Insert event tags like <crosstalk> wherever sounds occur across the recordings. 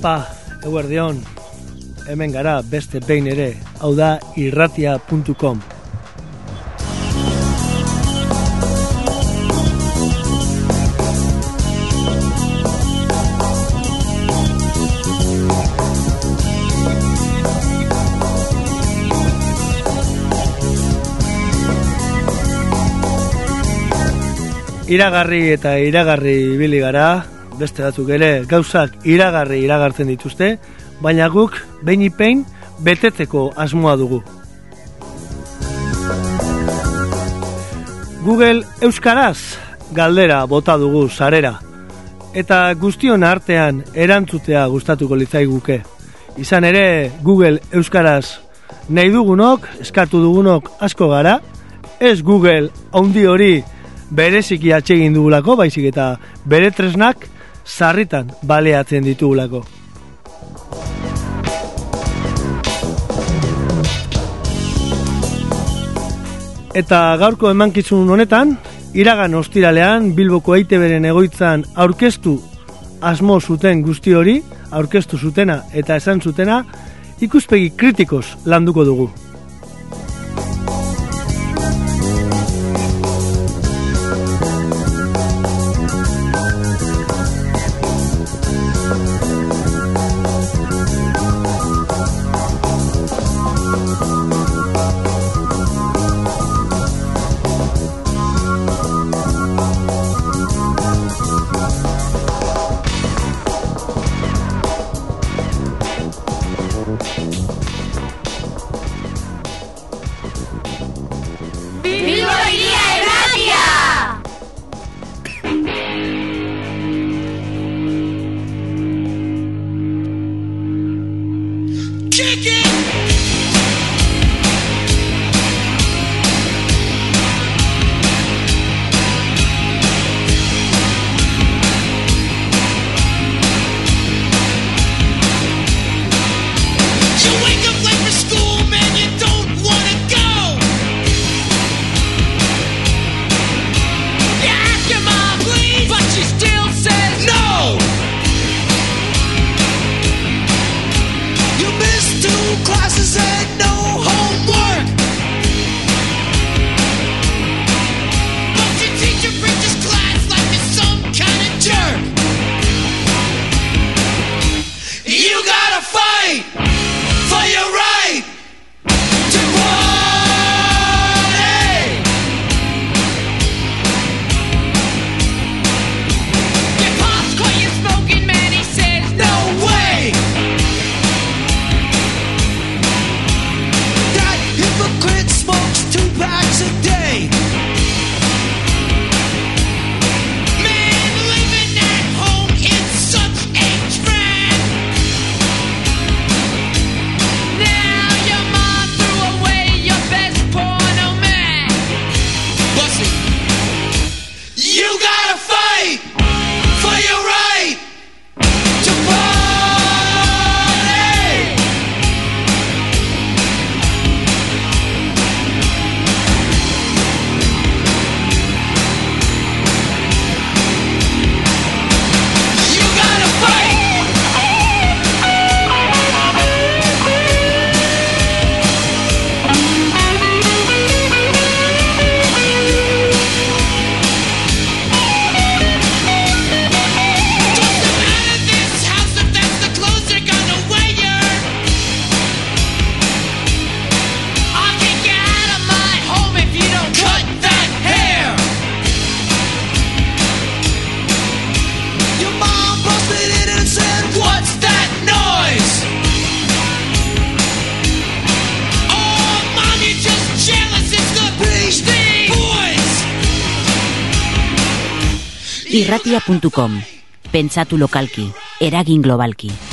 Iepa, eguerdion, hemen gara beste behin ere, hau da irratia.com. Iragarri eta iragarri ibili gara, beste batzuk ere gauzak iragarri iragartzen dituzte, baina guk behin ipein betetzeko asmoa dugu. Google Euskaraz galdera bota dugu sarera, eta guztion artean erantzutea gustatuko litzaiguke. Izan ere Google Euskaraz nahi dugunok, eskatu dugunok asko gara, ez Google haundi hori bereziki atsegin dugulako, baizik eta bere tresnak sarritan baleatzen ditugulako. Eta gaurko emankizun honetan, iragan ostiralean Bilboko Eiteberen egoitzan aurkeztu asmo zuten guzti hori, aurkeztu zutena eta esan zutena, ikuspegi kritikos landuko dugu. Irratia.com. Pentsatu lokalki, eragin globalki.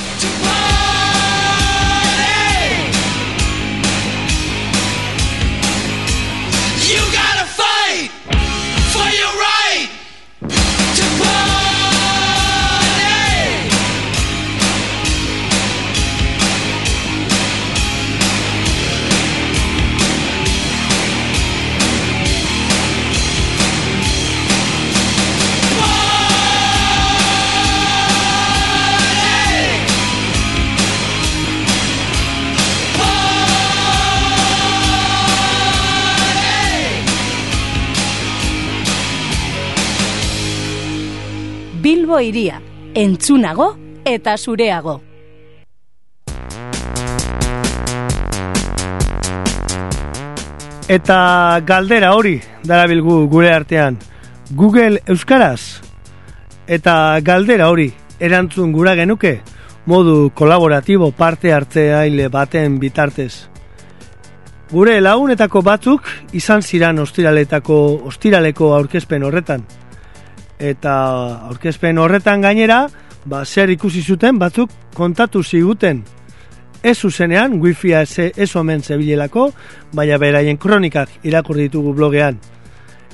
Bilbo iria, entzunago eta zureago. Eta galdera hori darabilgu gure artean. Google Euskaraz? Eta galdera hori erantzun gura genuke modu kolaboratibo parte hartzeaile baten bitartez. Gure lagunetako batzuk izan ziran ostiraletako ostiraleko aurkezpen horretan. Eta aurkezpen horretan gainera, ba, zer ikusi zuten batzuk kontatu ziguten. Ez zuzenean, wifia ez, ez omen zebilelako, baina beraien kronikak irakurri ditugu blogean.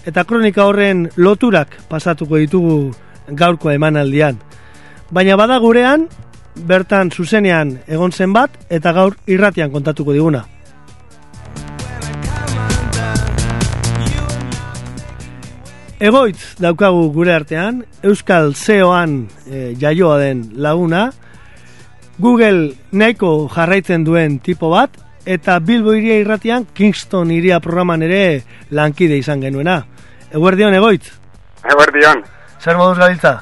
Eta kronika horren loturak pasatuko ditugu gaurko emanaldian. Baina bada gurean, bertan zuzenean egon zen bat, eta gaur irratian kontatuko diguna. Egoitz daukagu gure artean, Euskal SEOan e, jaioa den laguna, Google nahiko jarraitzen duen tipo bat, eta Bilbo iria irratian Kingston iria programan ere lankide izan genuena. Eguerdion, egoitz? Eguerdion. Zer moduz gabiltza?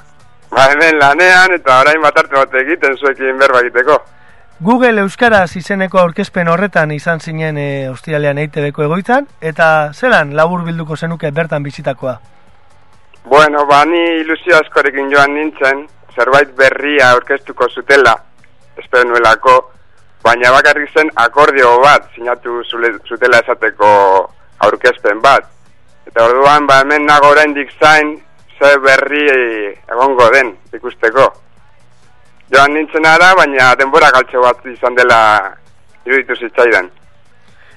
Ba, hemen lanean eta orain batarte bat egiten zuekin berba egiteko. Google Euskaraz izeneko aurkezpen horretan izan zinen e, ostiralean EITB-ko egoitzan, eta zelan labur bilduko zenuke bertan bizitakoa? Bueno, ba, ni ilusio askorekin joan nintzen, zerbait berria aurkeztuko zutela, espero nuelako, baina bakarrik zen akordio bat sinatu zutela esateko aurkezpen bat. Eta orduan, ba, hemen nago oraindik zain, ze berri egongo den ikusteko. Joan nintzen ara, baina denbora galtxo bat izan dela iruditu zitzaidan.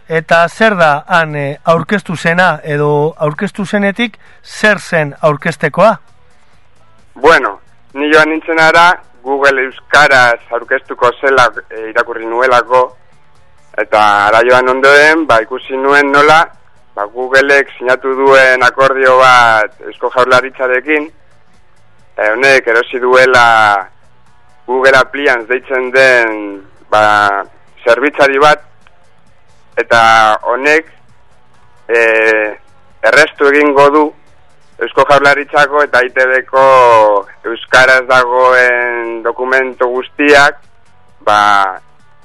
Eta zer da han e, aurkeztu zena edo aurkeztu zenetik zer zen aurkeztekoa? Bueno, ni joan nintzen ara, Google Euskaraz aurkeztuko zela e, irakurri nuelako, eta ara joan ondoen, ba, ikusi nuen nola, ba, Googleek sinatu duen akordio bat eusko jaurlaritzarekin, e, honek erosi duela Google Appliance deitzen den ba, zerbitzari bat, eta honek e, errestu egingo du Eusko Jaurlaritzako eta ITB-ko euskaraz dagoen dokumentu guztiak ba,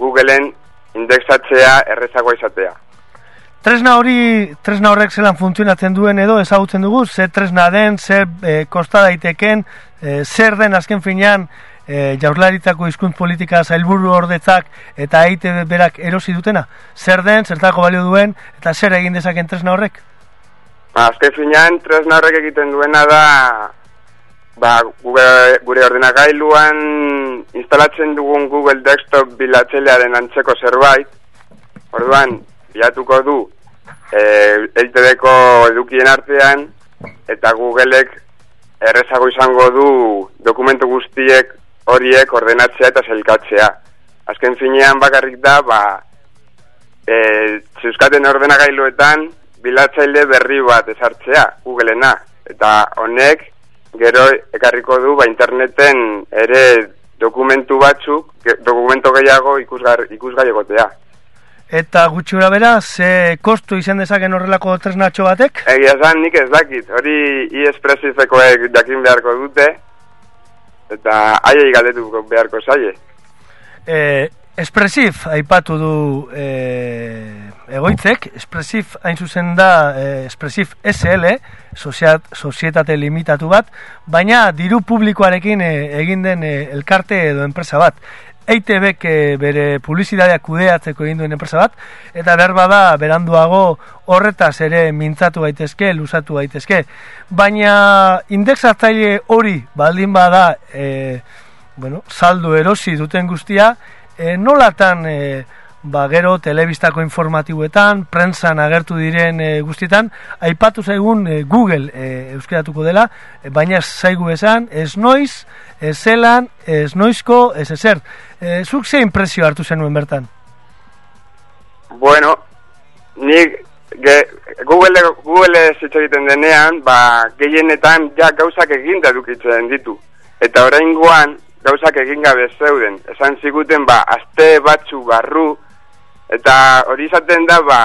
Googleen indexatzea errezagoa izatea. Tresna hori, tresna horrek zelan funtzionatzen duen edo ezagutzen dugu, ze tresna den, ze e, kosta daiteken, e, zer den azken finean e, jaurlaritzako hizkuntz politika zailburu ordetzak eta EITB berak erosi dutena? Zer den, zertako balio duen, eta zer egin dezaken tresna horrek? Ba, azken finean, tresna horrek egiten duena da ba, gure, gure ordenagailuan instalatzen dugun Google Desktop bilatzelearen antzeko zerbait, orduan, bilatuko du e, EITB-ko edukien artean, eta Googleek errezago izango du dokumentu guztiek horiek ordenatzea eta zelkatzea. Azken finean bakarrik da, ba, e, zeuskaten ordenagailuetan bilatzaile berri bat ezartzea, Googleena. Eta honek, gero ekarriko du, ba, interneten ere dokumentu batzuk, ge, dokumentu gehiago ikusgar, ikusgai egotea. Eta gutxura bera, ze kostu izan dezaken horrelako tresnatxo batek? Egia esan nik ez dakit, hori iespresifekoek jakin beharko dute, eta haiei galdetuko beharko zaie. E, espresif aipatu du e, egoitzek, espresif hain zuzen da e, espresif SL, soziat, sozietate limitatu bat, baina diru publikoarekin e, egin den e, elkarte edo enpresa bat. EITB eh, bere publizitatea kudeatzeko egin duen enpresa bat, eta behar bada beranduago horretaz ere mintzatu gaitezke, lusatu gaitezke. Baina indexatzaile hori baldin bada e, bueno, saldo erosi duten guztia, e, nolatan e, ba, gero telebistako informatiboetan, prentsan agertu diren e, guztietan, aipatu zaigun e, Google e, euskeratuko dela, e, baina zaigu esan, ez noiz, ez zelan, ez noizko, ez ezer. E, zuk ze impresio hartu zenuen bertan? Bueno, nik ge, Google, Google zitza egiten denean, ba, gehienetan ja gauzak eginda dukitzen ditu. Eta oraingoan gauzak egin gabe zeuden. Esan ziguten, ba, aste batzu barru, eta hori izaten da, ba,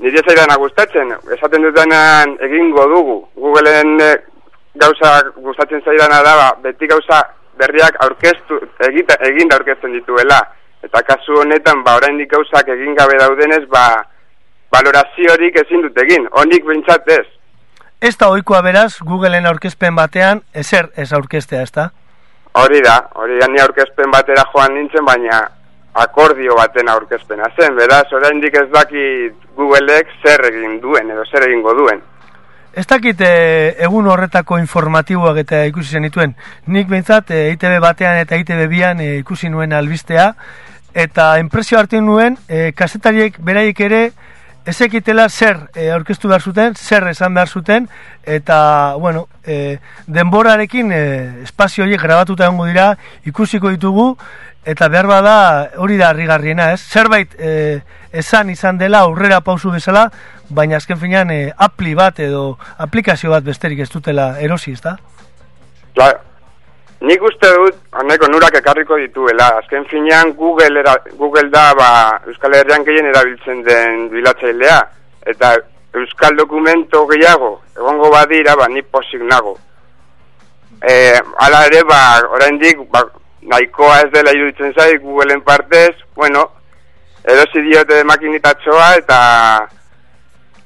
nire zaidana gustatzen. Esaten dutenan egingo dugu. Googleen eh, gauza gustatzen zaidana da, ba, beti gauza berriak aurkeztu, egita, eginda aurkezten dituela. Eta kasu honetan, ba, oraindik gauzak egin gabe daudenez, ba, valoraziorik ezin dut egin. Honik bintzat ez. Ez da oikoa beraz, Googleen aurkezpen batean, ezer ez aurkeztea, ez da? Hori da, hori da ni aurkezpen batera joan nintzen, baina akordio baten aurkezpena zen, beraz, oraindik ez dakit Googleek zer egin duen, edo zer egingo duen. Ez dakit eh, egun horretako informatiboak eta ikusi zenituen. Nik behintzat eh, ITB batean eta ITB bian eh, ikusi nuen albistea, eta enpresio hartu nuen, eh, kasetariek beraiek ere, ezekitela zer e, aurkeztu behar zuten, zer esan behar zuten, eta, bueno, e, denborarekin e, espazio horiek grabatuta egongo dira, ikusiko ditugu, eta behar bada hori da harrigarriena, ez? Zerbait e, esan izan dela aurrera pausu bezala, baina azken finean e, apli bat edo aplikazio bat besterik ez dutela erosi, ez da? Claro. Nik uste dut, honeko nurak ekarriko dituela. Azken finean, Google, era, Google da, ba, Euskal Herrian gehien erabiltzen den bilatzailea. Eta Euskal dokumento gehiago, egongo badira, ba, ni posik nago. E, ala ere, ba, oraindik, ba, nahikoa ez dela iruditzen zai, Googleen partez, bueno, edosi diote makinitatxoa, eta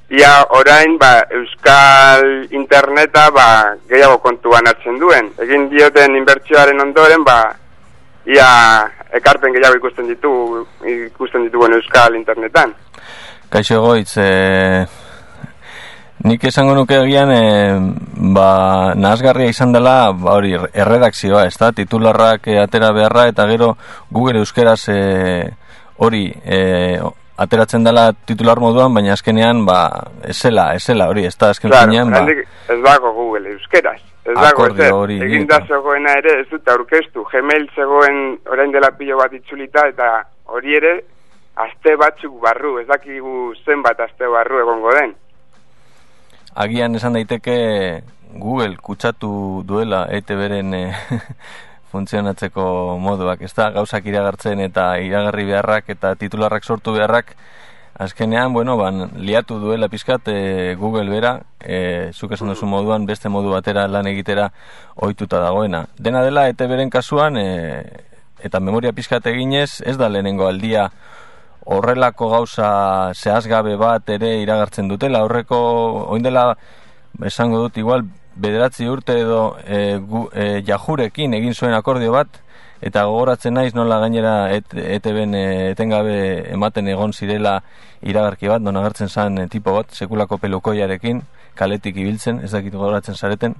ia orain ba, euskal interneta ba, gehiago kontuan hartzen duen. Egin dioten inbertsioaren ondoren ba, ia ekarpen gehiago ikusten ditu ikusten dituen euskal internetan. Kaixo goitz, e, nik esango nuke egian e, ba, nahazgarria izan dela ba, hori erredakzioa, ez da, titularrak e, atera beharra eta gero Google euskeraz e, hori e, ateratzen dela titular moduan, baina azkenean, ba, esela, esela hori, ez da azken claro, finean, ba... Ez dago Google, euskeraz. Ez dago, ez hori. Egin da zegoena ere, ez dut aurkeztu. Gmail zegoen orain dela pilo bat itzulita, eta hori ere, aste batzuk barru, ez dakigu zenbat aste barru egongo den. Agian esan daiteke Google kutsatu duela ETB-ren eh, <laughs> funtzionatzeko moduak, ez da, gauzak iragartzen eta iragarri beharrak eta titularrak sortu beharrak, azkenean, bueno, ban, liatu duela pizkat e, Google bera, e, zuk esan duzu moduan, beste modu batera lan egitera ohituta dagoena. Dena dela, ete beren kasuan, e, eta memoria pizkat eginez, ez da lehenengo aldia horrelako gauza zehazgabe bat ere iragartzen dutela, horreko, oindela, esango dut, igual, bederatzi urte edo e, gu, e, jajurekin egin zuen akordio bat, eta gogoratzen naiz nola gainera et, ETB-en e, etengabe ematen egon zirela iragarki bat, non agertzen zan e, tipo bat, sekulako pelukoiarekin, kaletik ibiltzen, ez dakit gogoratzen zareten,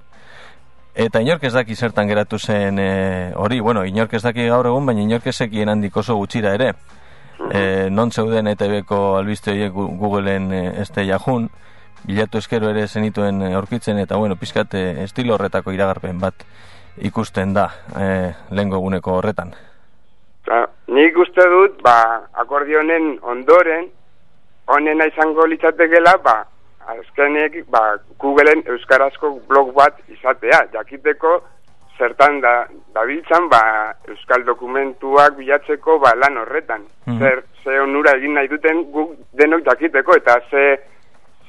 Eta inork ez daki zertan geratu zen e, hori, bueno, inork ez daki gaur egun, baina inork ezekien handik oso gutxira ere. E, non zeuden ETB-ko albiste horiek Googleen e, este jajun, bilatu eskero ere zenituen aurkitzen eta bueno, pizkat eh, estilo horretako iragarpen bat ikusten da e, lehengo eguneko horretan. Ba, nik uste dut, ba, akordionen ondoren, honena izango litzatekela, ba, azkenek, ba, Googleen euskarazko blog bat izatea, jakiteko zertan da, dabiltzan, ba, euskal dokumentuak bilatzeko, ba, lan horretan. Mm Zer, ze onura egin nahi duten guk denok jakiteko, eta ze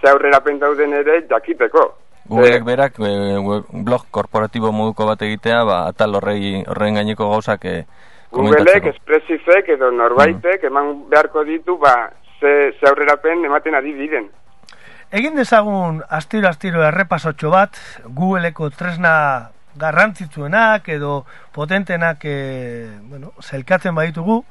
ze aurrera dauden ere jakiteko. Googleek berak e, blog korporatibo moduko bat egitea, ba, atal horrei, horren gaineko gauzak e, Googleek, espresifek edo norbaitek mm. eman beharko ditu, ba, ze, ze aurrerapen ematen adibiden. Egin dezagun astiro-astiro errepasotxo bat, Googleeko tresna garrantzitsuenak edo potentenak e, bueno, zelkatzen baditugu,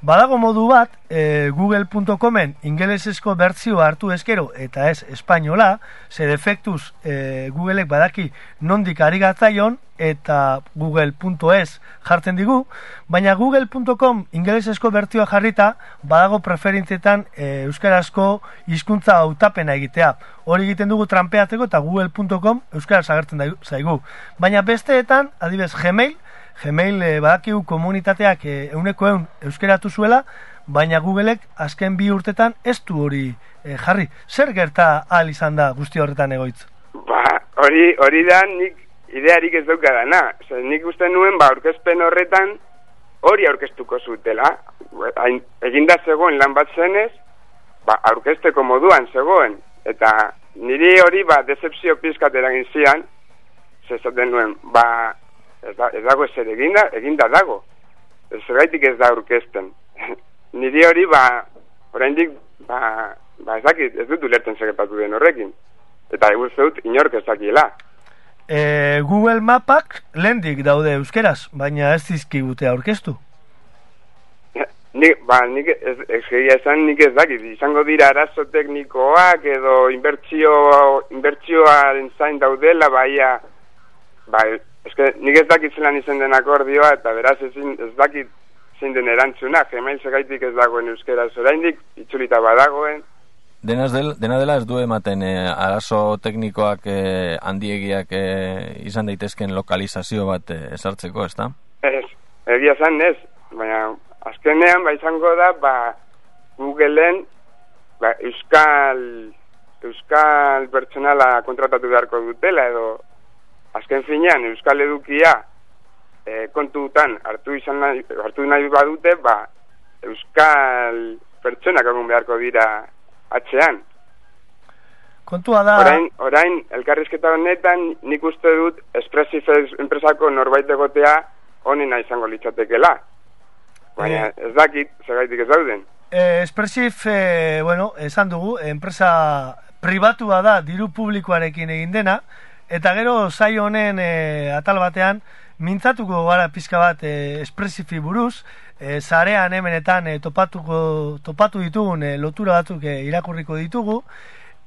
Badago modu bat, e, google.comen ingelesezko bertzioa hartu eskero eta ez espainola, ze defektuz e, Googleek badaki nondik ari gatzaion eta google.es jartzen digu, baina google.com ingelesezko bertzioa jarrita badago preferentzietan e, euskarazko hizkuntza hautapena egitea. Hori egiten dugu trampeatzeko eta google.com euskaraz agertzen zaigu. Baina besteetan, adibes Gmail, Gmail e, badakigu komunitateak e, euneko eun euskeratu zuela, baina Googleek azken bi urtetan ez du hori e, jarri. Zer gerta ahal izan da guzti horretan egoitz? Ba, hori, hori da nik idearik ez daukadana. Zer, nik uste nuen, ba, aurkezpen horretan hori aurkeztuko zutela. Eginda zegoen lan bat zenez, ba, aurkezteko moduan zegoen. Eta niri hori, ba, decepzio pizkat eragin zian, zezaten nuen, ba, ez, da, ez dago ezer eginda, eginda dago. Ez gaitik ez da aurkezten. <laughs> Niri hori, ba, oraindik ba, ba ez dakit, ez dut ulertzen segepatu den horrekin. Eta egur zeut, inork ez dakiela. E, Google Mapak lendik daude euskeraz, baina ez dizkigute aurkeztu. <laughs> Nik, ba, nik ez, ez, esan nik ez dakit, izango dira arazo teknikoak edo inbertsio, inbertsioaren zain daudela, baia, ba, Eske, nik ez dakit zelan izen den akordioa, eta beraz ezin, ez dakit zein den erantzuna, gemail segaitik ez dagoen euskera zoraindik, itxulita badagoen. Denaz del, dena dela ez du ematen eh, arazo teknikoak eh, handiegiak eh, izan daitezken lokalizazio bat eh, esartzeko, ez da? Ez, egia zan ez, baina azkenean ba izango da, ba, Googleen ba, euskal, euskal pertsonala kontratatu beharko dutela, edo azken finean euskal edukia e, kontutan hartu izan nahi, hartu nahi badute, ba, euskal pertsonak egon beharko dira atxean. Kontua da... Orain, orain elkarrizketa honetan nik uste dut Espresif enpresako norbait egotea honena izango litzatekela. Baina Eh. ez dakit, segaitik ez dauden. E, Expressif, e, bueno, esan dugu, enpresa pribatua da, diru publikoarekin egin dena, eta gero zai honen e, atal batean, mintzatuko gara pizka bat e, Expressifi buruz, e, zarean hemenetan e, topatuko, topatu ditugun e, lotura batzuk e, irakurriko ditugu,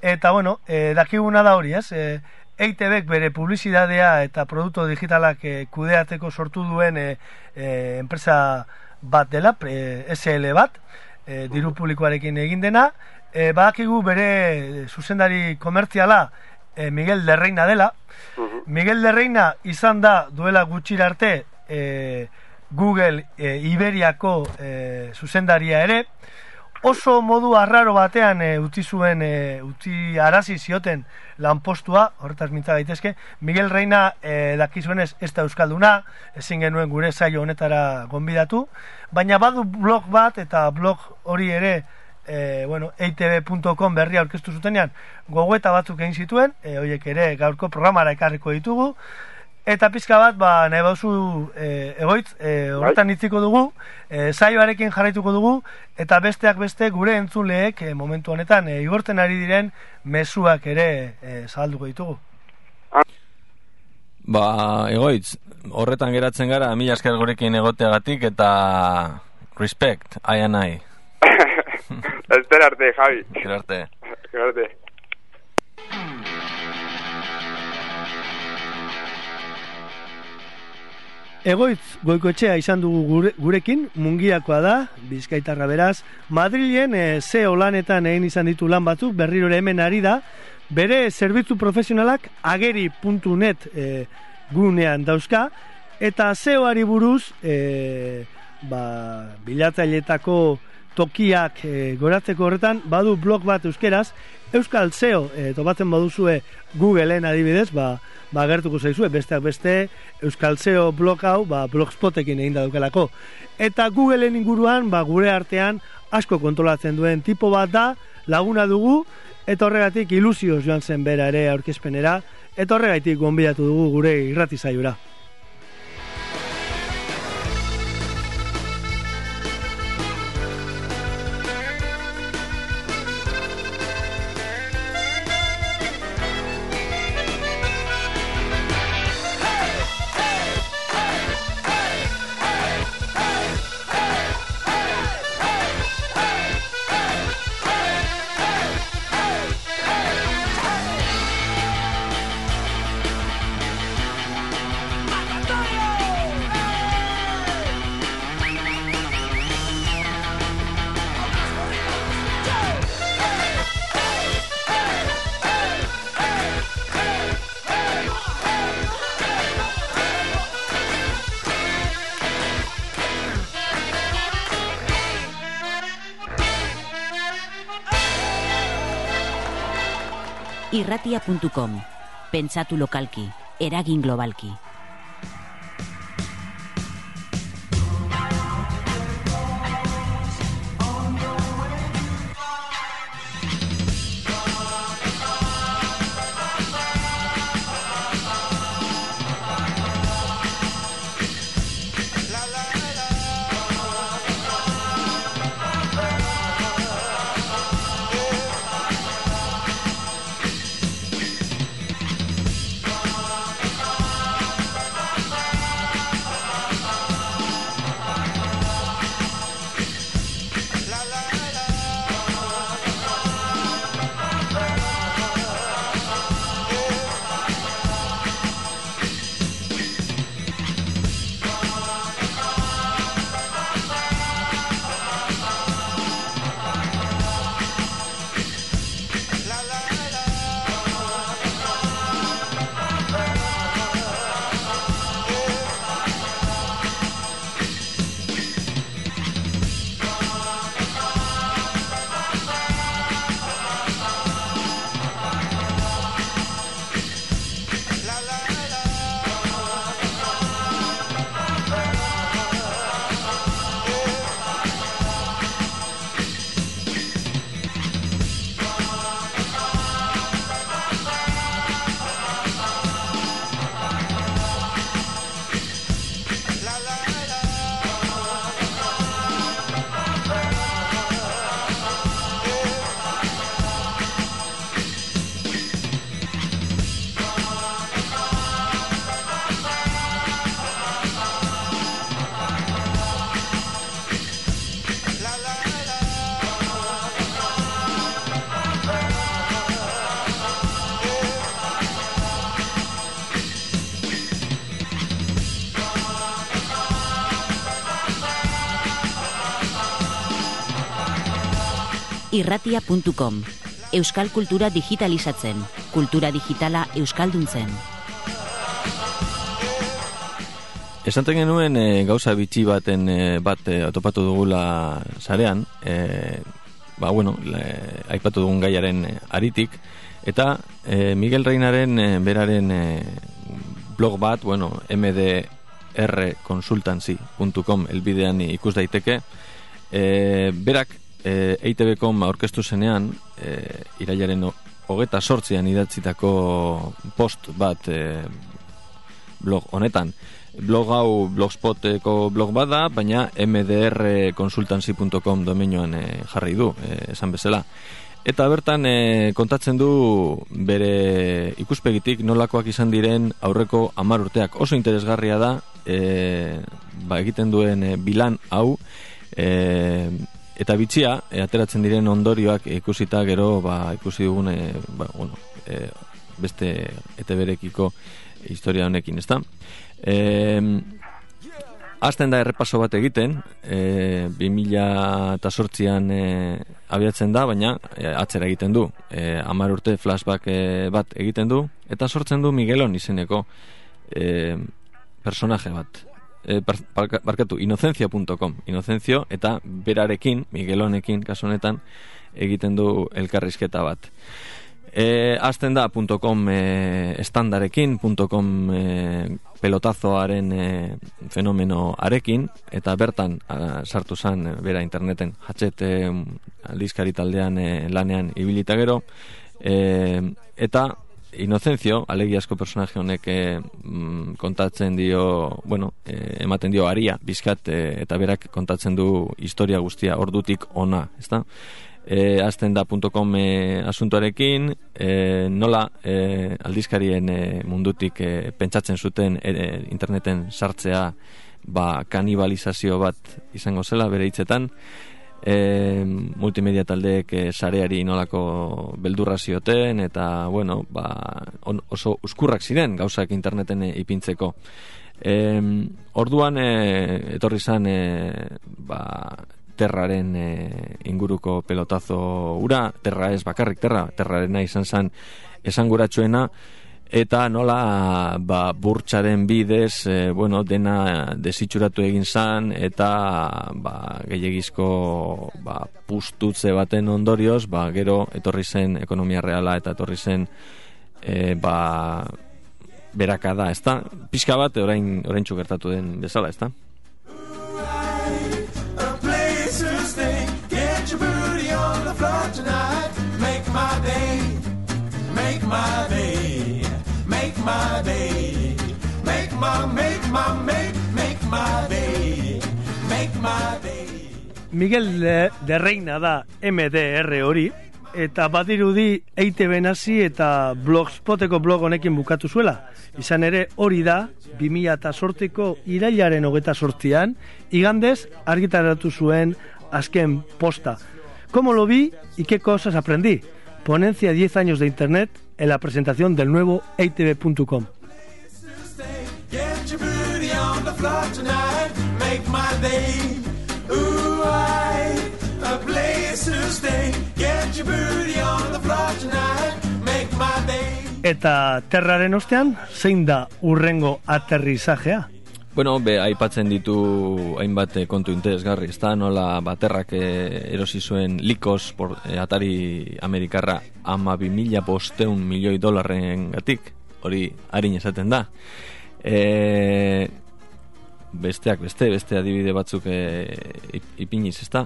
eta bueno, e, dakiguna da hori, ez? E, EITBek bere publizidadea eta produktu digitalak e, kudeateko sortu duen e, e, enpresa bat dela, e, SL bat, e, diru publikoarekin egin dena, e, badakigu bere zuzendari komertziala e, Miguel de Reina dela. Mhm. Miguel de Reina izan da duela gutxira arte e, Google e, Iberiako e, zuzendaria ere, oso modu arraro batean e, utzi zuen e, utzi arazi zioten lanpostua, horretaz mintza daitezke, Miguel Reina e, dakizuenez ez da euskalduna, ezin genuen gure saio honetara gonbidatu, baina badu blog bat eta blog hori ere e, bueno, eitb.com berria aurkeztu zutenean gogoeta batzuk egin zituen, e, horiek ere gaurko programara ekarriko ditugu, Eta pizka bat, ba, nahi bauzu e, egoitz, e, horretan hitziko dugu, e, saioarekin jarraituko dugu, eta besteak beste gure entzuleek e, momentu honetan e, igorten ari diren mezuak ere e, zabalduko ditugu. Ba, egoitz, horretan geratzen gara, mila esker gurekin egoteagatik eta respect, I and I. <laughs> Ester arte, Javi. Gero arte. Ester arte. Egoitz goikoetxea izan dugu gure, gurekin, mungiakoa da, bizkaitarra beraz, Madrilen e, zeo lanetan egin izan ditu lan batzuk, berriro hemen ari da, bere zerbitzu profesionalak ageri.net e, gunean dauzka, eta zeoari buruz, e, ba, bilatzailetako tokiak e, goratzeko horretan, badu blog bat euskeraz, Euskal SEO, e, topatzen baduzue Googleen adibidez, ba, ba gertuko zaizue, besteak beste Euskal SEO blog hau, ba, blogspotekin egin da dukelako. Eta Googleen inguruan, ba, gure artean, asko kontrolatzen duen tipo bat da, laguna dugu, eta horregatik ilusioz joan zen bera ere aurkezpenera, eta horregatik gonbidatu dugu gure irrati zaiura. Irratia.com. Pentsatu lokalki, eragin globalki. irratia.com Euskal kultura digitalizatzen, kultura digitala euskalduntzen. Esanten genuen e, gauza bitxi baten e, bat e, topatu dugula sarean, e, ba bueno, le, aipatu dugun gaiaren aritik, eta e, Miguel Reinaren e, beraren e, blog bat, bueno, mdrconsultancy.com elbidean ikus daiteke, e, berak e, EITB.com aurkeztu zenean e, irailaren hogeta sortzian idatzitako post bat e, blog honetan. Blog hau blogspoteko blog bada baina mdrconsultancy.com domenioan e, jarri du e, esan bezala. Eta bertan e, kontatzen du bere ikuspegitik nolakoak izan diren aurreko amar urteak. Oso interesgarria da e, ba, egiten duen e, bilan hau e, eta bitxia e, ateratzen diren ondorioak ikusita gero ba, ikusi dugun e, ba, bueno, e, beste eta berekiko historia honekin, ezta? E, Azten da errepaso bat egiten, e, 2000 eta sortzian e, abiatzen da, baina e, atzera egiten du. E, amar urte flashback e, bat egiten du, eta sortzen du Miguelon izeneko e, personaje bat eh, barkatu, inocencia.com inocencio eta berarekin, Miguelonekin kasu honetan egiten du elkarrizketa bat. E, azten da .com e, estandarekin .com e, pelotazoaren e, fenomeno arekin eta bertan a, sartu zan e, bera interneten hatxet e, aldizkari taldean e, lanean ibilita gero. E, eta Inocencio, alegiazko personaje honek e, kontatzen dio, bueno, e, ematen dio aria, bizkat, e, eta berak kontatzen du historia guztia ordutik ona, ezta? E, azten da .com e, asuntuarekin, e, nola e, aldizkarien e, mundutik e, pentsatzen zuten e, interneten sartzea ba, kanibalizazio bat izango zela bere hitzetan, e, multimedia taldeek e, sareari nolako beldurra zioten eta bueno, ba, on, oso uskurrak ziren gauzak interneten e, ipintzeko. E, orduan e, etorri zan e, ba, terraren e, inguruko pelotazo ura, terra ez bakarrik terra, terrarena izan zan esanguratsuena eta nola ba, burtsaren bidez e, bueno, dena desitxuratu egin zan eta ba, gehiagizko ba, pustutze baten ondorioz ba, gero etorri zen ekonomia reala eta etorri zen e, ba, berakada, ez da? Pixka bat, orain, orain txukertatu den bezala, ez my day. Make my, make my, make, make my day. Make my day. Miguel de, Reina da MDR hori, eta badirudi EITB nazi eta blogspoteko blog honekin bukatu zuela. Izan ere hori da, 2008ko irailaren hogeta sortzian, igandez argitaratu zuen azken posta. ¿Cómo lo vi y qué cosas aprendí? Ponencia 10 años de Internet en la presentación del nuevo itv.com. Eta terraren ostean, zein da urrengo aterrizajea? Bueno, be, aipatzen ditu hainbat eh, kontu interesgarri, ez da, nola baterrak eh, erosi zuen likos por, eh, atari amerikarra ama mila bosteun milioi dolarren gatik, hori harin esaten da. E, besteak beste, beste adibide batzuk e, ip- ipiniz, ez da,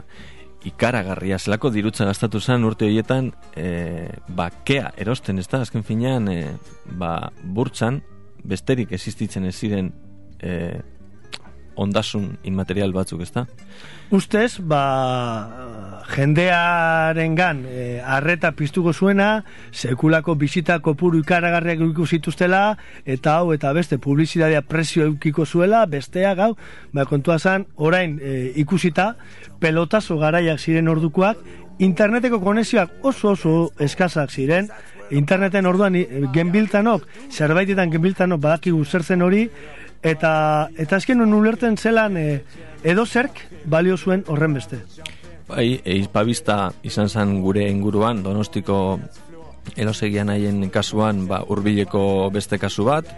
ikaragarria, zelako dirutza gastatu zen urte horietan, e, ba, kea erosten, ez da, azken finean, e, ba, burtsan, besterik existitzen ez ziren e, ondasun inmaterial batzuk, ez da? Ustez, ba, jendearen gan, e, piztuko zuena, sekulako bisita kopuru ikaragarriak ikusituztela, eta hau eta beste publizitatea prezio eukiko zuela, bestea gau, ba, kontua zan, orain e, ikusita, pelotazo garaiak ziren ordukoak, interneteko konexioak oso oso eskazak ziren, interneten orduan i- genbiltanok, zerbaitetan genbiltanok badakigu zer zen hori, eta eta azken non ulertzen zelan e, edo zerk balio zuen horren beste. Bai, eizpabista izan zen gure inguruan, donostiko elosegian haien kasuan, ba, urbileko beste kasu bat,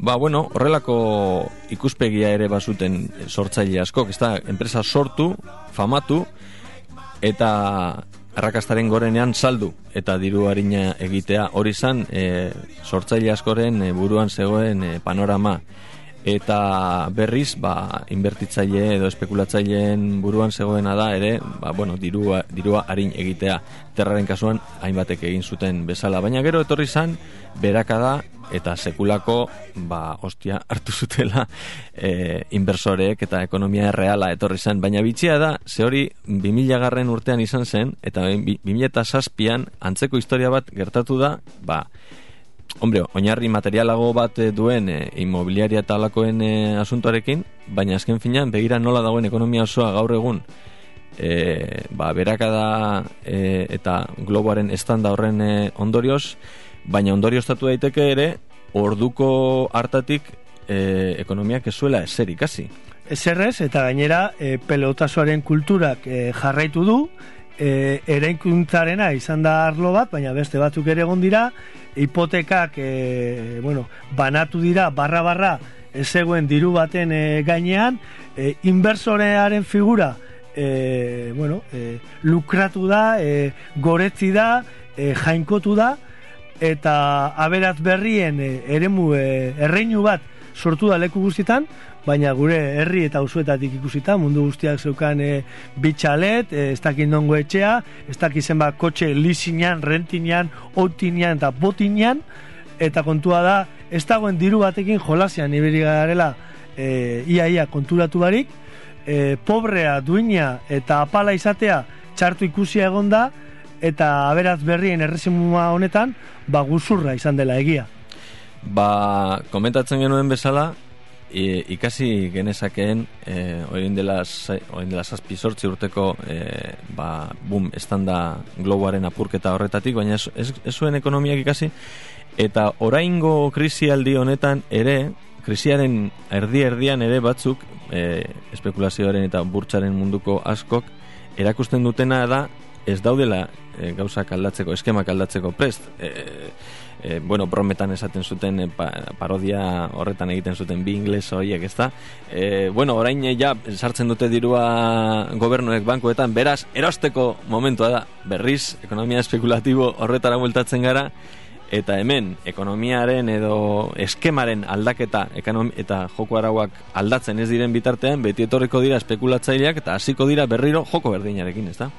Ba, bueno, horrelako ikuspegia ere bazuten sortzaile askok, ez da, enpresa sortu, famatu, eta arrakastaren gorenean saldu, eta diru harina egitea hori zan e, sortzaile askoren e, buruan zegoen e, panorama. Eta berriz, ba, inbertitzaile edo espekulatzaileen buruan zegoena da ere, ba, bueno, dirua, dirua harin egitea. Terraren kasuan, hainbatek egin zuten bezala. Baina gero etorri zan, berakada eta sekulako, ba, ostia, <laughs> hartu zutela e, inbersoreek eta ekonomia reala etorri zen. Baina bitxia da, ze hori 2000 garren urtean izan zen, eta 2007an antzeko historia bat gertatu da, ba, Hombre, oinarri materialago bat eh, duen e, inmobiliaria eta alakoen e, asuntoarekin, baina azken finean begira nola dagoen ekonomia osoa gaur egun e, ba, berakada e, eta globoaren estanda horren e, ondorioz, baina ondorioztatu daiteke ere orduko hartatik e, ekonomiak ez zuela eser ikasi. Ezerrez, eta gainera e, pelotasoaren kulturak e, jarraitu du, e, eraikuntzarena izan da arlo bat, baina beste batzuk ere egon dira, hipotekak e, bueno, banatu dira barra-barra ez zegoen diru baten e, gainean, e, inbersorearen figura e, bueno, e, lukratu da, e, goretzi da, e, jainkotu da, eta aberat berrien e, eremu e, erreinu bat sortu da leku guztietan, baina gure herri eta auzoetatik ikusita mundu guztiak zeukan e, bitxalet, e, ez dakit nongo etxea, ez dakit zenbat kotxe lizinean, rentinean, otinean eta botinean, eta kontua da, ez dagoen diru batekin jolasean iberi garela e, ia ia konturatu barik, e, pobrea, duina eta apala izatea txartu ikusia egonda, eta aberaz berrien errezimua honetan, ba guzurra izan dela egia. Ba, komentatzen genuen bezala, e, ikasi genezakeen e, orain dela orain dela zazpi sortzi urteko e, ba, boom estanda globoaren apurketa horretatik, baina ez, ez, ez zuen ekonomiak ikasi. Eta oraingo krisialdi honetan ere krisiaren erdi erdian ere batzuk e, espekulazioaren eta burtsaren munduko askok erakusten dutena da ez daudela e, gauzak aldatzeko, eskemak aldatzeko prest. E, e, bueno, brometan esaten zuten pa, parodia horretan egiten zuten bi ingles horiek, ezta? E, bueno, orain ja sartzen dute dirua gobernuek bankuetan, beraz, erosteko momentua da, berriz, ekonomia espekulatibo horretara multatzen gara, eta hemen ekonomiaren edo eskemaren aldaketa ekonomi, eta joko arauak aldatzen ez diren bitartean beti etorriko dira espekulatzaileak eta hasiko dira berriro joko berdinarekin, ezta?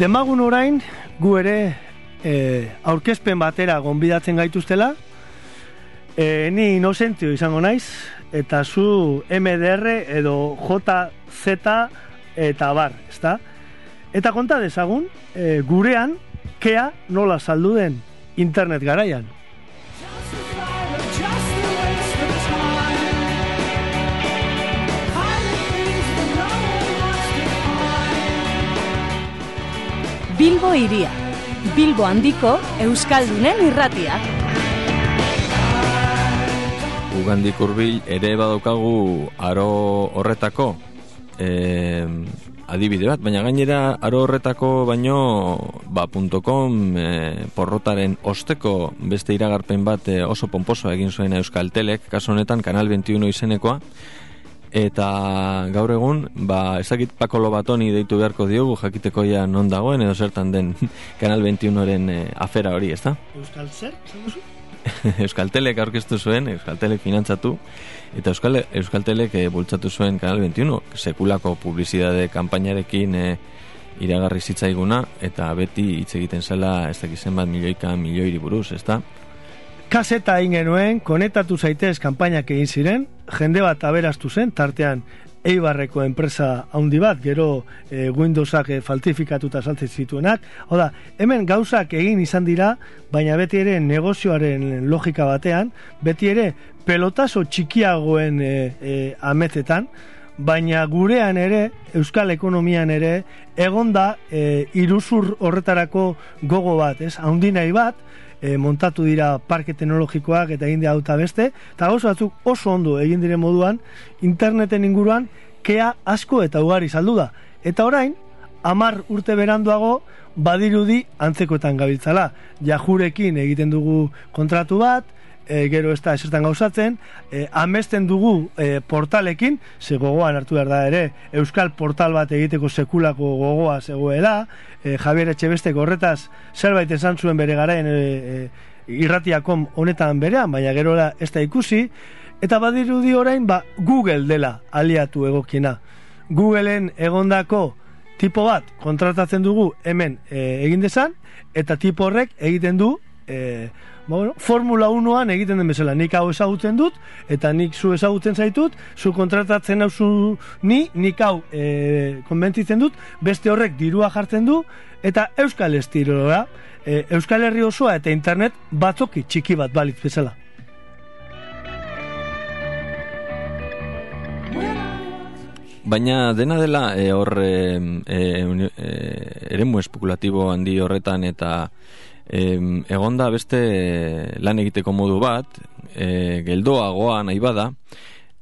Demagun orain, gu ere e, aurkezpen batera gonbidatzen gaituztela, e, ni inozentio izango naiz, eta zu MDR edo JZ eta bar, ezta? Eta konta dezagun, e, gurean, kea nola saldu den internet garaian. Bilbo iria. Bilbo handiko Euskaldunen irratia. Ugandik hurbil ere badaukagu aro horretako eh, adibide bat, baina gainera aro horretako baino ba, .com e, porrotaren osteko beste iragarpen bat e, oso pomposo egin zuen Euskal Telek, kaso honetan Kanal 21 izenekoa, eta gaur egun, ba, ezakit Pako Lobatoni deitu beharko diogu, jakiteko ja non dagoen, edo zertan den Kanal 21-ren e, afera hori, ezta? Euskal zer? <laughs> Euskaltelek aurkeztu zuen, Euskaltelek finantzatu, eta Euskal, Euskaltelek e, bultzatu zuen Kanal 21, sekulako publizidade kanpainarekin e, iragarri zitzaiguna, eta beti hitz egiten zela, ez dakizen bat milioika milioiri buruz, ez da? Kaseta egin genuen, konektatu zaitez kanpainak egin ziren, jende bat aberastu zen, tartean Eibarreko enpresa handi bat, gero e, Windowsak e, falsifikatuta saltzen zituenak. Oda, hemen gauzak egin izan dira, baina beti ere negozioaren logika batean, beti ere pelotazo txikiagoen e, e, ametetan, baina gurean ere, euskal ekonomian ere, egonda e, iruzur horretarako gogo bat, ez? Haundi nahi bat, e, montatu dira parke teknologikoak eta egin dira beste, eta gauza batzuk oso ondo egin dire moduan, interneten inguruan, kea asko eta ugari saldu da. Eta orain, amar urte beranduago, badirudi antzekoetan gabiltzala. Jajurekin egiten dugu kontratu bat, e, gero ez da esertan gauzatzen, e, amesten dugu e, portalekin, ze gogoan hartu behar da ere, euskal portal bat egiteko sekulako gogoa zegoela, e, Javier Etxebestek horretaz zerbait esan zuen bere garaen e, e, irratiakom honetan berean, baina gero ez da ikusi, eta badirudi orain ba, Google dela aliatu egokiena. Googleen egondako tipo bat kontratatzen dugu hemen e, egin dezan, eta tipo horrek egiten du e, ba, bueno, Formula 1an egiten den bezala, nik hau ezagutzen dut, eta nik zu ezagutzen zaitut, zu kontratatzen hau ni, nik hau e, konbentitzen dut, beste horrek dirua jartzen du, eta Euskal Estiroa, e, Euskal Herri osoa eta internet batzoki txiki bat balitz bezala. Baina dena dela e, hor e, e, e, eremu espekulatibo handi horretan eta e, egonda beste lan egiteko modu bat, e, geldoagoa nahi bada,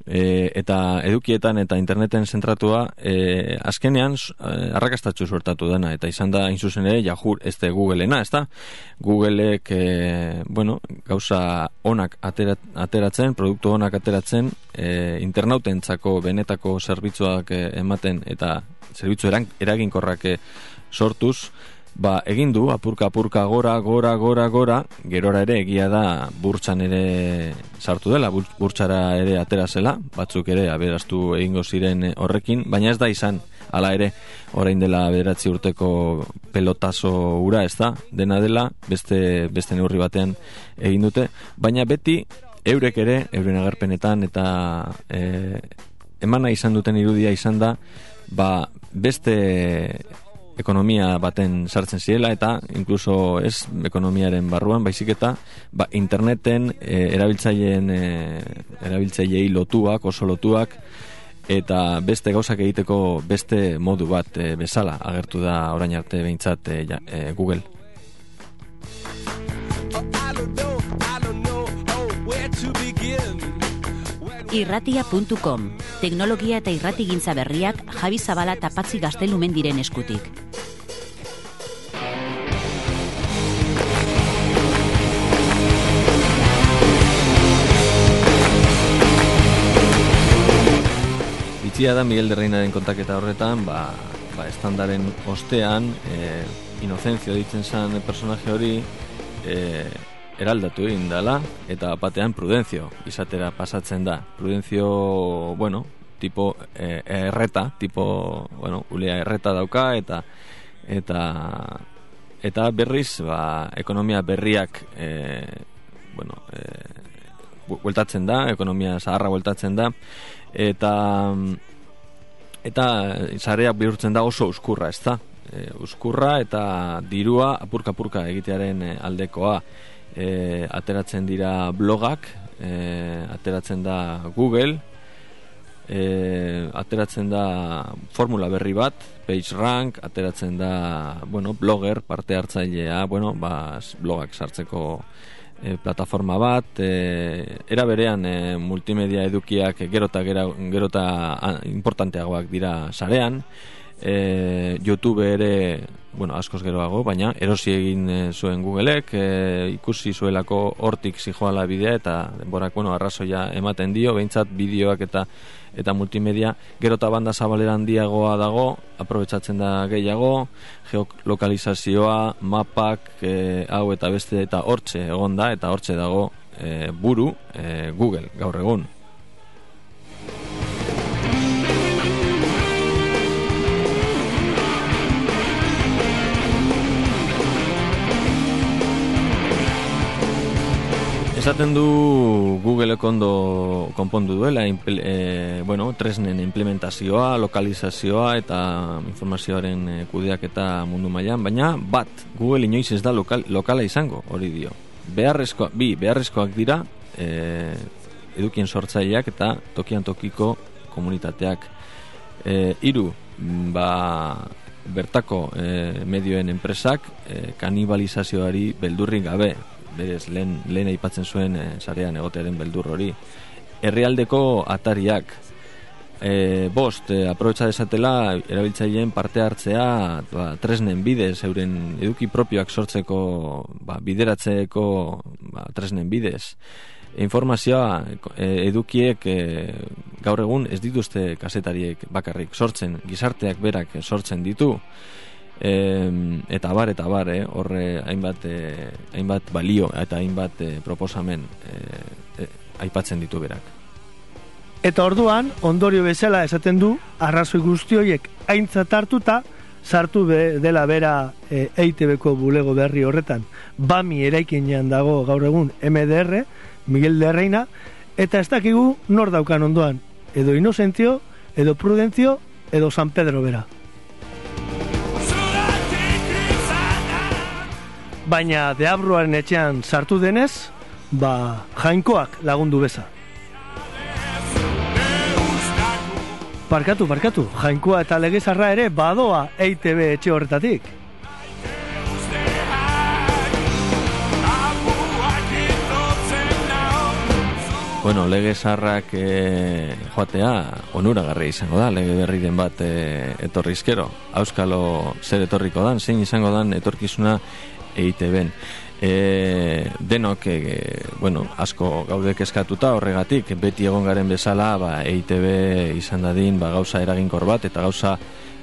e, eta edukietan eta interneten zentratua e, azkenean e, arrakastatxu suertatu dena eta izan da inzuzen ere jahur ez da Googleena ez da Googleek e, bueno, gauza onak aterat, ateratzen produktu onak ateratzen e, internautentzako benetako zerbitzuak e, ematen eta zerbitzu eraginkorrak e, sortuz ba, egin du apurka apurka gora, gora, gora, gora, gerora ere egia da burtsan ere sartu dela, burtsara ere atera zela, batzuk ere aberaztu egingo ziren horrekin, baina ez da izan, hala ere, orain dela beratzi urteko pelotazo ura ez da, dena dela, beste, beste neurri batean egin dute, baina beti eurek ere, euren agerpenetan eta e, emana izan duten irudia izan da, ba, beste ekonomia baten sartzen zirela eta inkluso ez ekonomiaren barruan baizik eta ba, interneten e, erabiltzaileen e, erabiltzailei lotuak oso lotuak eta beste gauzak egiteko beste modu bat e, bezala agertu da orain arte behintzat e, e, Google Irratia.com Teknologia eta irratigintza berriak Javi Zabala eta Patzi Gaztelumen diren eskutik. Bitxia da Miguel de Reinaren kontaketa horretan, ba, ba estandaren ostean, e, Inocencio ditzen zan personaje hori, e, eraldatu egin dela, eta batean Prudencio izatera pasatzen da. Prudencio, bueno, tipo e, erreta, tipo, bueno, ulea erreta dauka, eta eta eta berriz, ba, ekonomia berriak e, bueno, e, bueltatzen da, ekonomia zaharra bueltatzen da, eta eta zareak bihurtzen da oso uskurra, ez da? E, uskurra eta dirua apurka-apurka egitearen aldekoa e, ateratzen dira blogak e, ateratzen da Google e, ateratzen da formula berri bat PageRank, ateratzen da bueno, blogger parte hartzailea bueno, ba, blogak sartzeko e, plataforma bat e, era berean e, multimedia edukiak gerota gerota importanteagoak dira sarean e, YouTube ere bueno, askoz geroago, baina erosi egin e, zuen Googleek, e, ikusi zuelako hortik zijoala bidea eta denborak bueno, arrazoia ematen dio, behintzat bideoak eta eta multimedia gero eta banda zabaleran diagoa dago, aprobetsatzen da gehiago, geolokalizazioa, mapak, e, hau eta beste eta hortxe egon da, eta hortxe dago e, buru e, Google gaur egun. Esaten du Google ondo konpondu duela e, bueno, tresnen implementazioa, lokalizazioa eta informazioaren e, kudeak eta mundu mailan, baina bat Google inoiz ez da lokal, lokala izango, hori dio. Beharrezko, bi, beharrezkoak dira e, edukien sortzaileak eta tokian tokiko komunitateak. E, iru, ba, bertako e, medioen enpresak e, kanibalizazioari beldurrik gabe berez lehen, lehen aipatzen zuen e, sarean egotearen beldur hori. Herrialdeko atariak e, bost, e, aprobetsa desatela erabiltzaileen parte hartzea ba, tresnen bidez, euren eduki propioak sortzeko ba, bideratzeko ba, tresnen bidez. Informazioa edukiek e, gaur egun ez dituzte kasetariek bakarrik sortzen, gizarteak berak sortzen ditu e, eta bar eta bar eh, horre hainbat e, hainbat balio eta hainbat e, proposamen e, aipatzen ditu berak. Eta orduan ondorio bezala esaten du arrazoi guzti horiek aintzat hartuta sartu be, dela bera e, EITB-ko bulego berri horretan. Bami eraikinean dago gaur egun MDR Miguel de Reina eta ez dakigu nor daukan ondoan edo Inocentio edo Prudencio edo San Pedro bera baina deabruaren etxean sartu denez, ba, jainkoak lagundu beza. Parkatu, parkatu, jainkoa eta legezarra ere badoa EITB etxe horretatik. Bueno, lege sarrak e, eh, joatea onuragarri izango da, lege berri den bat e, etorrizkero. Auskalo zer etorriko dan, zein izango dan etorkizuna EITB-en. E, denok e, bueno, asko gaudek eskatuta horregatik beti egon garen bezala ba, EITB izan dadin ba, gauza eraginkor bat eta gauza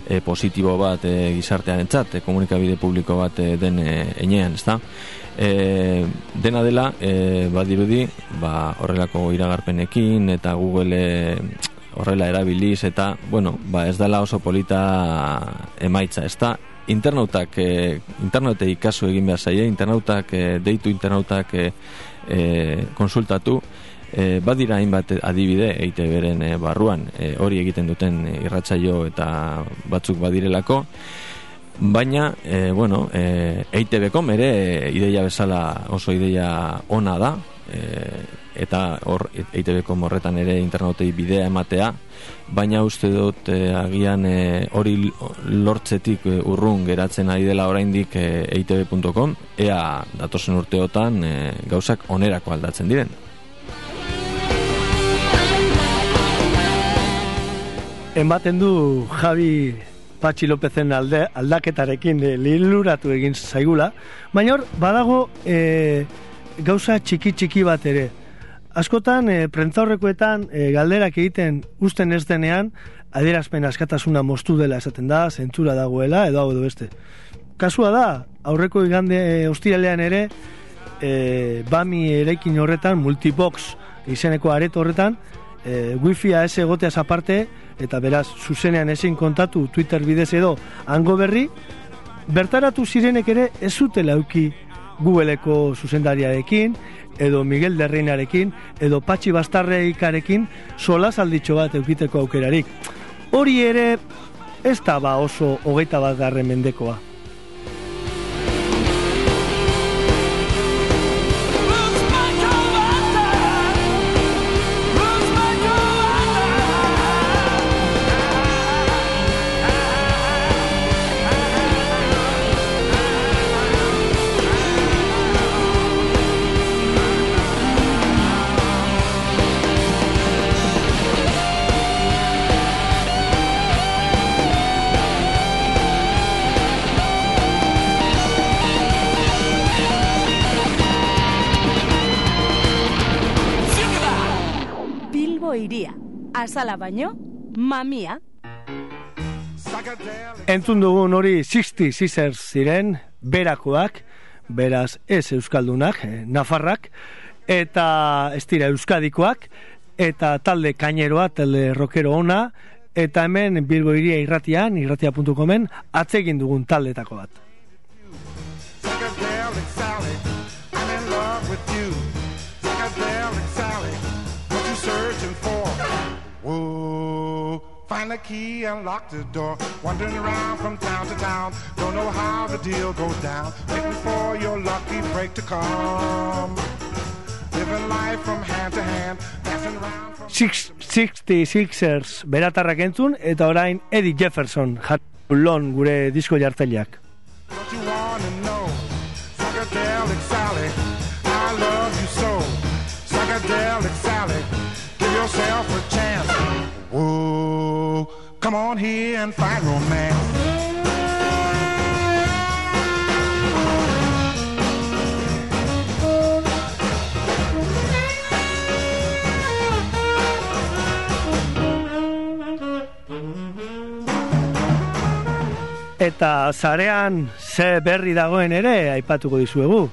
e, positibo bat e, gizartean entzat, e, komunikabide publiko bat e, den e, enean, ezta? E, dena dela, e, badirudi, ba, horrelako iragarpenekin eta Google e, horrela erabiliz eta, bueno, ba, ez dela oso polita emaitza, ezta? Internautak e, internetei kasu egin behar zaie, internautak e, deitu internautak e, e, konsultatu e, badira hainbat adibide eite beren e, barruan hori egiten duten e, irratsaio eta batzuk badirelako. Baina e, bueno, e, EITB-kom ere ideia bezala oso ideia ona da e, eta hor EITB-kom horretan ere internetei bidea ematea baina uste dut e, agian e, hori lortzetik e, urrun geratzen ari dela oraindik e, eitb.com ea datosen urteotan e, gauzak onerako aldatzen diren. Ematen du Javi Patxi Lopezen alde, aldaketarekin e, liluratu egin zaigula, baina hor, badago e, gauza txiki txiki bat ere. Askotan, e, prentzaurrekoetan e, galderak egiten usten ez denean, adierazpen askatasuna moztu dela esaten da, zentzura dagoela, edo hau edo beste. Kasua da, aurreko igande e, ostiralean ere, e, bami erekin horretan, multibox izeneko areto horretan, e, wifi-a ez egoteaz aparte, eta beraz, zuzenean ezin kontatu Twitter bidez edo hango berri, bertaratu zirenek ere ez zutela euki Googleeko zuzendariarekin, edo Miguel Derreinarekin, edo Patxi Bastarreikarekin sola salditxo bat eukiteko aukerarik. Hori ere ez da ba oso hogeita bat garren mendekoa. Azala baino, mamia. Entzun dugun hori 60 Scissors ziren, berakoak, beraz ez euskaldunak, eh, nafarrak, eta ez dira euskadikoak, eta talde kaineroa, talde rockero ona, eta hemen Bilbo iria irratian, irratia.comen, atzegin dugun taldetako bat. Find the key and lock the door. Wandering around from town to town, don't know how the deal goes down. Waiting for your lucky break to come. Living life from hand to hand, dancing around from. Six, 66ers beratarrak entzun, eta orain Eddie Jefferson jartulon gure disko jartzaileak. What you wanna know? Psychedelic Sally, I love you so. Psychedelic Sally, give yourself a chance. Whoa, come on here and find romance. Eta zarean ze berri dagoen ere aipatuko dizuegu.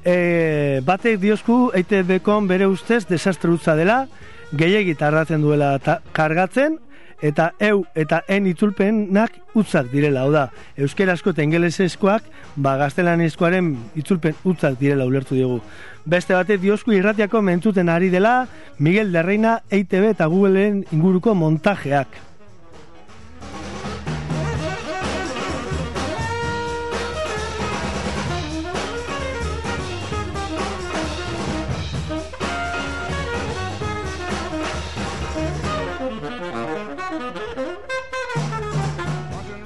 E, batek diozku EITB-kon bere ustez desastre utza dela, gehiegi tardatzen duela ta, kargatzen, eta eu eta en itzulpenak utzak direla, hau da, euskerazko eta ingelesezkoak, ba gaztelanezkoaren itzulpen utzak direla ulertu diogu. Beste batek diozku irratiako mentzuten ari dela, Miguel de Reina, EITB eta Googleen inguruko montajeak.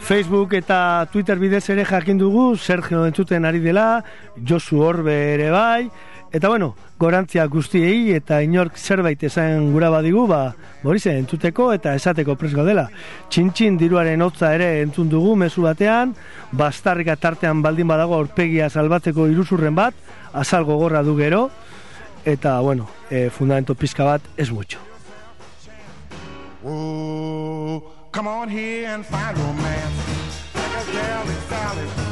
Facebook eta Twitter bidez ere jakin dugu Sergio entzuten ari dela, Josu Orbe ere bai, eta bueno, gorantzia guztiei eta inork zerbait esan gura badigu, ba, borize, entzuteko eta esateko presko dela. Txintxin diruaren hotza ere entzun dugu mezu batean, bastarrika tartean baldin badago aurpegia salbatzeko iruzurren bat, azal gogorra du gero, eta bueno, e, fundamento pizka bat ez mucho. Whoa, come on here and find romance. Psychedelic Sally, with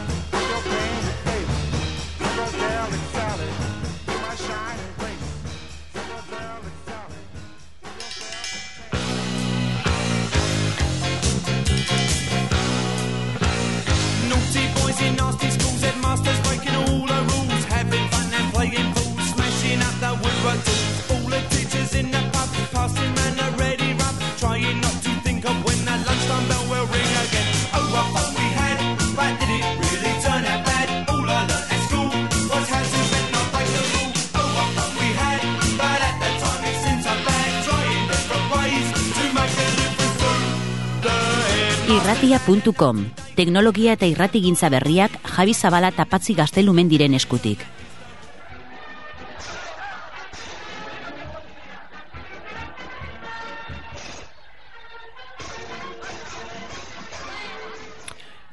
Irratia.com Teknologia eta irratigintza berriak Javi Zabala eta Patzi Gaztelumen diren eskutik.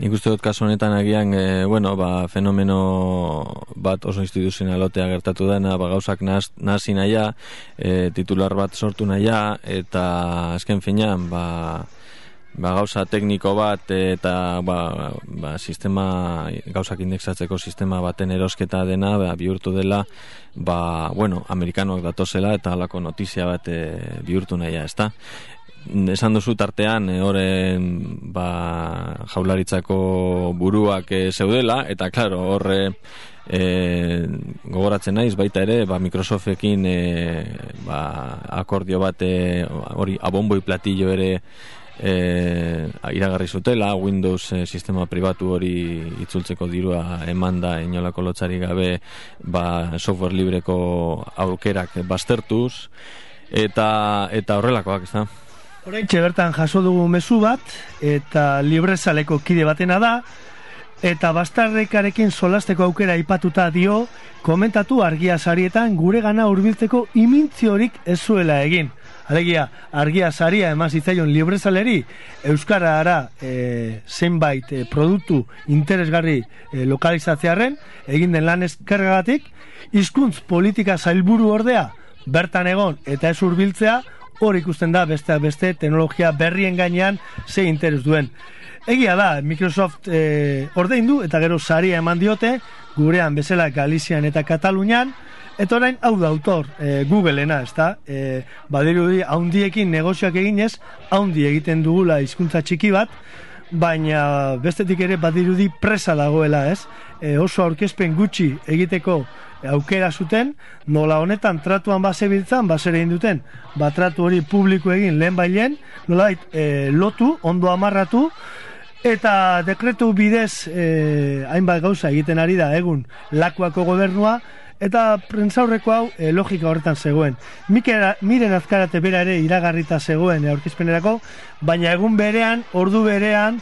Nik uste dut kasu honetan agian, e, bueno, ba, fenomeno bat oso instituzionalotea gertatu dena, ba, gauzak nahasi naia, e, titular bat sortu naia, eta azken finean, ba, ba, gauza tekniko bat eta ba, ba, sistema gauzak indexatzeko sistema baten erosketa dena ba, bihurtu dela ba, bueno, amerikanoak datozela eta halako notizia bat e, bihurtu nahia, ezta? Esan duzu tartean, e, horren ba, jaularitzako buruak e, zeudela, eta klaro, horre e, gogoratzen naiz baita ere, ba, Microsoftekin e, ba, akordio bat hori abomboi platillo ere e, iragarri zutela, Windows e, sistema pribatu hori itzultzeko dirua emanda inolako lotzari gabe ba, software libreko aukerak baztertuz eta eta horrelakoak, ez da? Oraintxe bertan jaso dugu mezu bat, eta librezaleko kide batena da, eta bastarrekarekin solasteko aukera aipatuta dio, komentatu argia sarietan gure gana hurbiltzeko imintziorik ez zuela egin. Alegia, argia saria eman zitzaion librezaleri, Euskarara e, zenbait e, produktu interesgarri e, lokalizatzearen, egin den lan eskergagatik, hizkuntz politika zailburu ordea, bertan egon eta ez hurbiltzea, hor ikusten da besteak beste teknologia berrien gainean ze interes duen. Egia da, Microsoft e, ordaindu eta gero saria eman diote, gurean bezala Galizian eta Katalunian, eta orain hau da autor, e, Googleena, ezta? E, badirudi haundiekin negozioak eginez, haundi egiten dugula hizkuntza txiki bat, baina bestetik ere badirudi presa dagoela, ez? E, oso aurkezpen gutxi egiteko aukera zuten, nola honetan tratuan basebiltzan, basere egin duten, ba tratu hori publiko egin lehen bailen, nola e, lotu, ondo amarratu, eta dekretu bidez e, hainbat gauza egiten ari da egun lakuako gobernua, eta prentzaurreko hau e, logika horretan zegoen. Mikera, miren azkarate bera ere iragarrita zegoen aurkezpenerako, baina egun berean, ordu berean,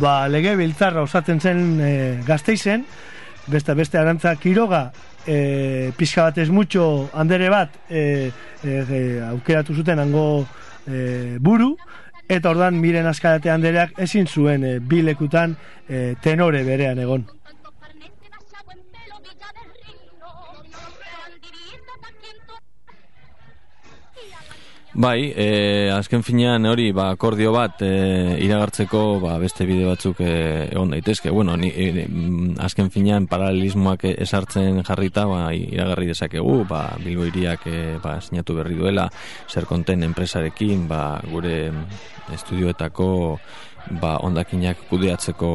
ba, lege biltzarra osatzen zen e, gazteizen, beste beste arantza Kiroga e, pixka bat ez mutxo handere bat e, e, e, aukeratu zuten hango e, buru. Eta ordan miren askarate handereak ezin zuen e, bi lekutan e, tenore berean egon Bai, e, azken finean hori ba, akordio bat e, iragartzeko ba, beste bide batzuk e, egon daitezke. Bueno, ni, e, mm, azken finean paralelismoak esartzen jarrita ba, iragarri dezakegu, ba, Bilbo iriak e, ba, sinatu berri duela, zer konten enpresarekin ba, gure estudioetako ba, ondakinak kudeatzeko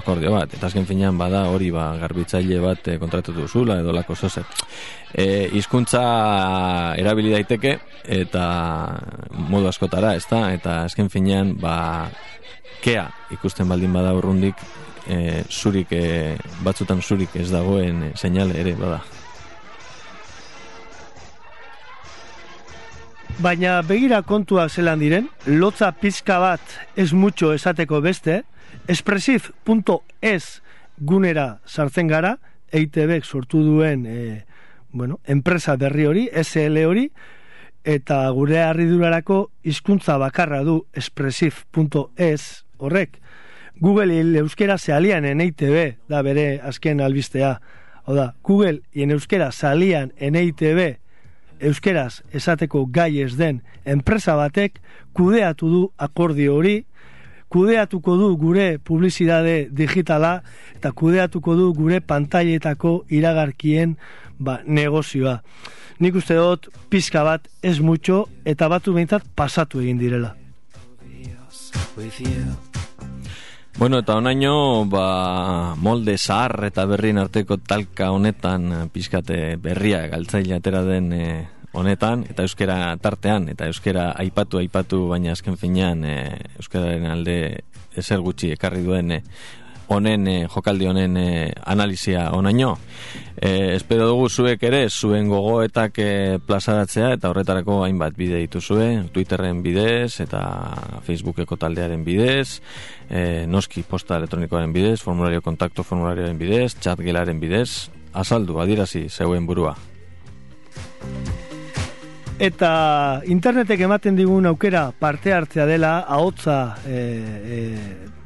akordio bat. Eta azken finean bada hori ba, garbitzaile bat e, kontratatu zula edo lako zoze. E, izkuntza erabili daiteke eta modu askotara, ez da? Eta azken finean ba, kea ikusten baldin bada urrundik e, zurik, e, batzutan zurik ez dagoen seinale ere bada. Baina begira kontua zelan diren, lotza pizka bat ez mutxo esateko beste, espresif.es gunera sartzen gara, EITB sortu duen e, bueno, enpresa berri hori, SL hori, eta gure harridurarako hizkuntza bakarra du espresif.es horrek. Google euskera se alían en EITB, da bere azken albistea. Hau da, Google euskera salían en EITB euskeraz esateko gai ez den enpresa batek kudeatu du akordio hori, kudeatuko du gure publizidade digitala eta kudeatuko du gure pantailetako iragarkien ba, negozioa. Nik uste dut pizka bat ez mutxo eta batu behintzat pasatu egin direla. Bueno, eta onaino, ba, molde zahar eta berrien arteko talka honetan eh, pizkate berria galtzaile atera den eh, honetan, eta euskera tartean, eta euskera aipatu aipatu, baina azken finean e, euskararen alde ezer gutxi ekarri duen e, honen e, jokaldi honen e, analizia onaino. E, espero dugu zuek ere zuen gogoetak e, plazaratzea eta horretarako hainbat bide dituzue, Twitterren bidez eta Facebookeko taldearen bidez, e, noski posta elektronikoaren bidez, formulario kontakto formularioaren bidez, chat gelaren bidez, azaldu, adirazi, zeuen burua. Eta internetek ematen digun aukera parte hartzea dela, ahotza e, e,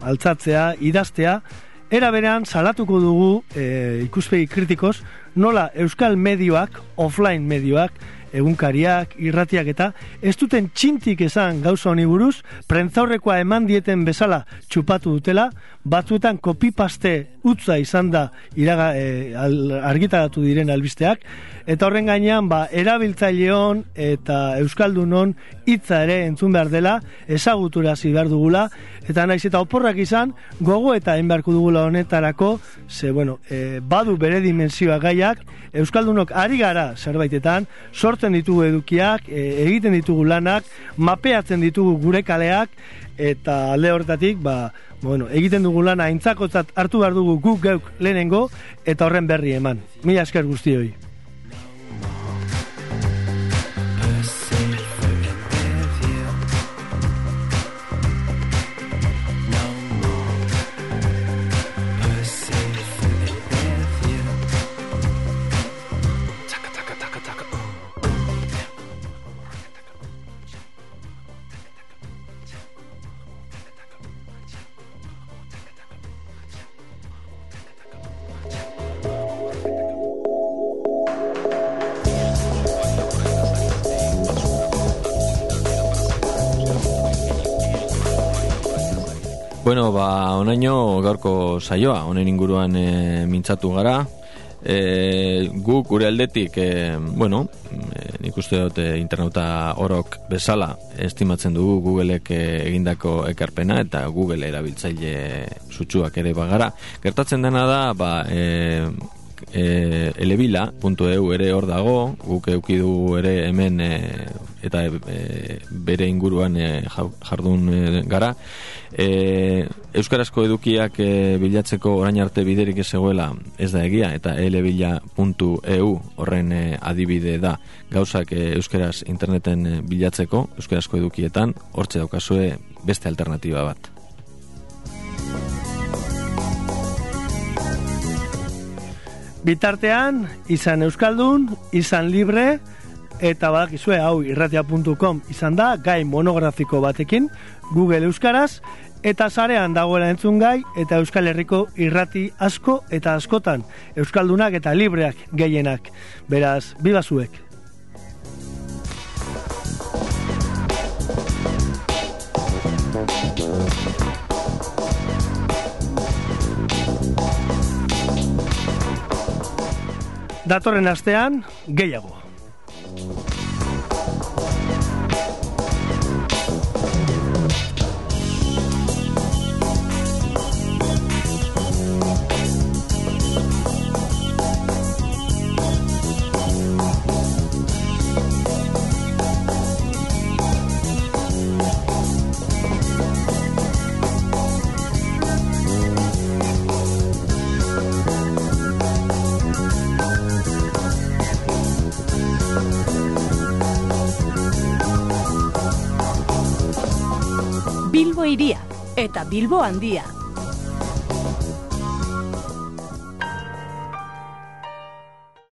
altzatzea, idaztea, era berean salatuko dugu e, ikuspegi kritikoz, nola euskal medioak, offline medioak, egunkariak, irratiak eta ez duten txintik esan gauza honi buruz, prentzaurrekoa eman dieten bezala txupatu dutela, batzuetan kopipaste utza izan da iraga, e, argitaratu diren albisteak, eta horren gainean ba, erabiltzaileon eta euskaldunon hitza ere entzun behar dela, ezaguturazi behar dugula, eta naiz eta oporrak izan, gogo eta egin beharko dugula honetarako, ze, bueno, e, badu bere dimensioa gaiak, euskaldunok ari gara zerbaitetan, sortzen ditugu edukiak, e, egiten ditugu lanak, mapeatzen ditugu gure kaleak, eta alde horretatik, ba, bueno, egiten dugu lana aintzakotzat hartu behar dugu guk geuk lehenengo, eta horren berri eman. Mila esker guztioi. Bueno, ba, onaino gaurko saioa, honen inguruan e, mintzatu gara. E, gu gure aldetik, e, bueno, e, nik uste dut e, internauta orok bezala estimatzen dugu Googleek egindako ekarpena eta Google erabiltzaile sutsuak ere bagara. Gertatzen dena da, ba, e, e, elebila.eu ere hor dago, guk eukidu ere hemen e, eta e, bere inguruan e, jardun e, gara. E, Euskarazko edukiak e, bilatzeko orain arte biderik ez ez da egia eta elebila.eu horren e, adibide da gauzak e, euskaraz interneten bilatzeko euskarazko edukietan hortze daukazue beste alternatiba bat. Bitartean, izan Euskaldun, izan libre, eta badakizue hau irratia.com izan da, gai monografiko batekin, Google Euskaraz, eta sarean dagoela entzun gai, eta Euskal Herriko irrati asko eta askotan, Euskaldunak eta libreak gehienak. Beraz, biba Datorren astean, gehiago. Bilbo iria eta Bilbo handia.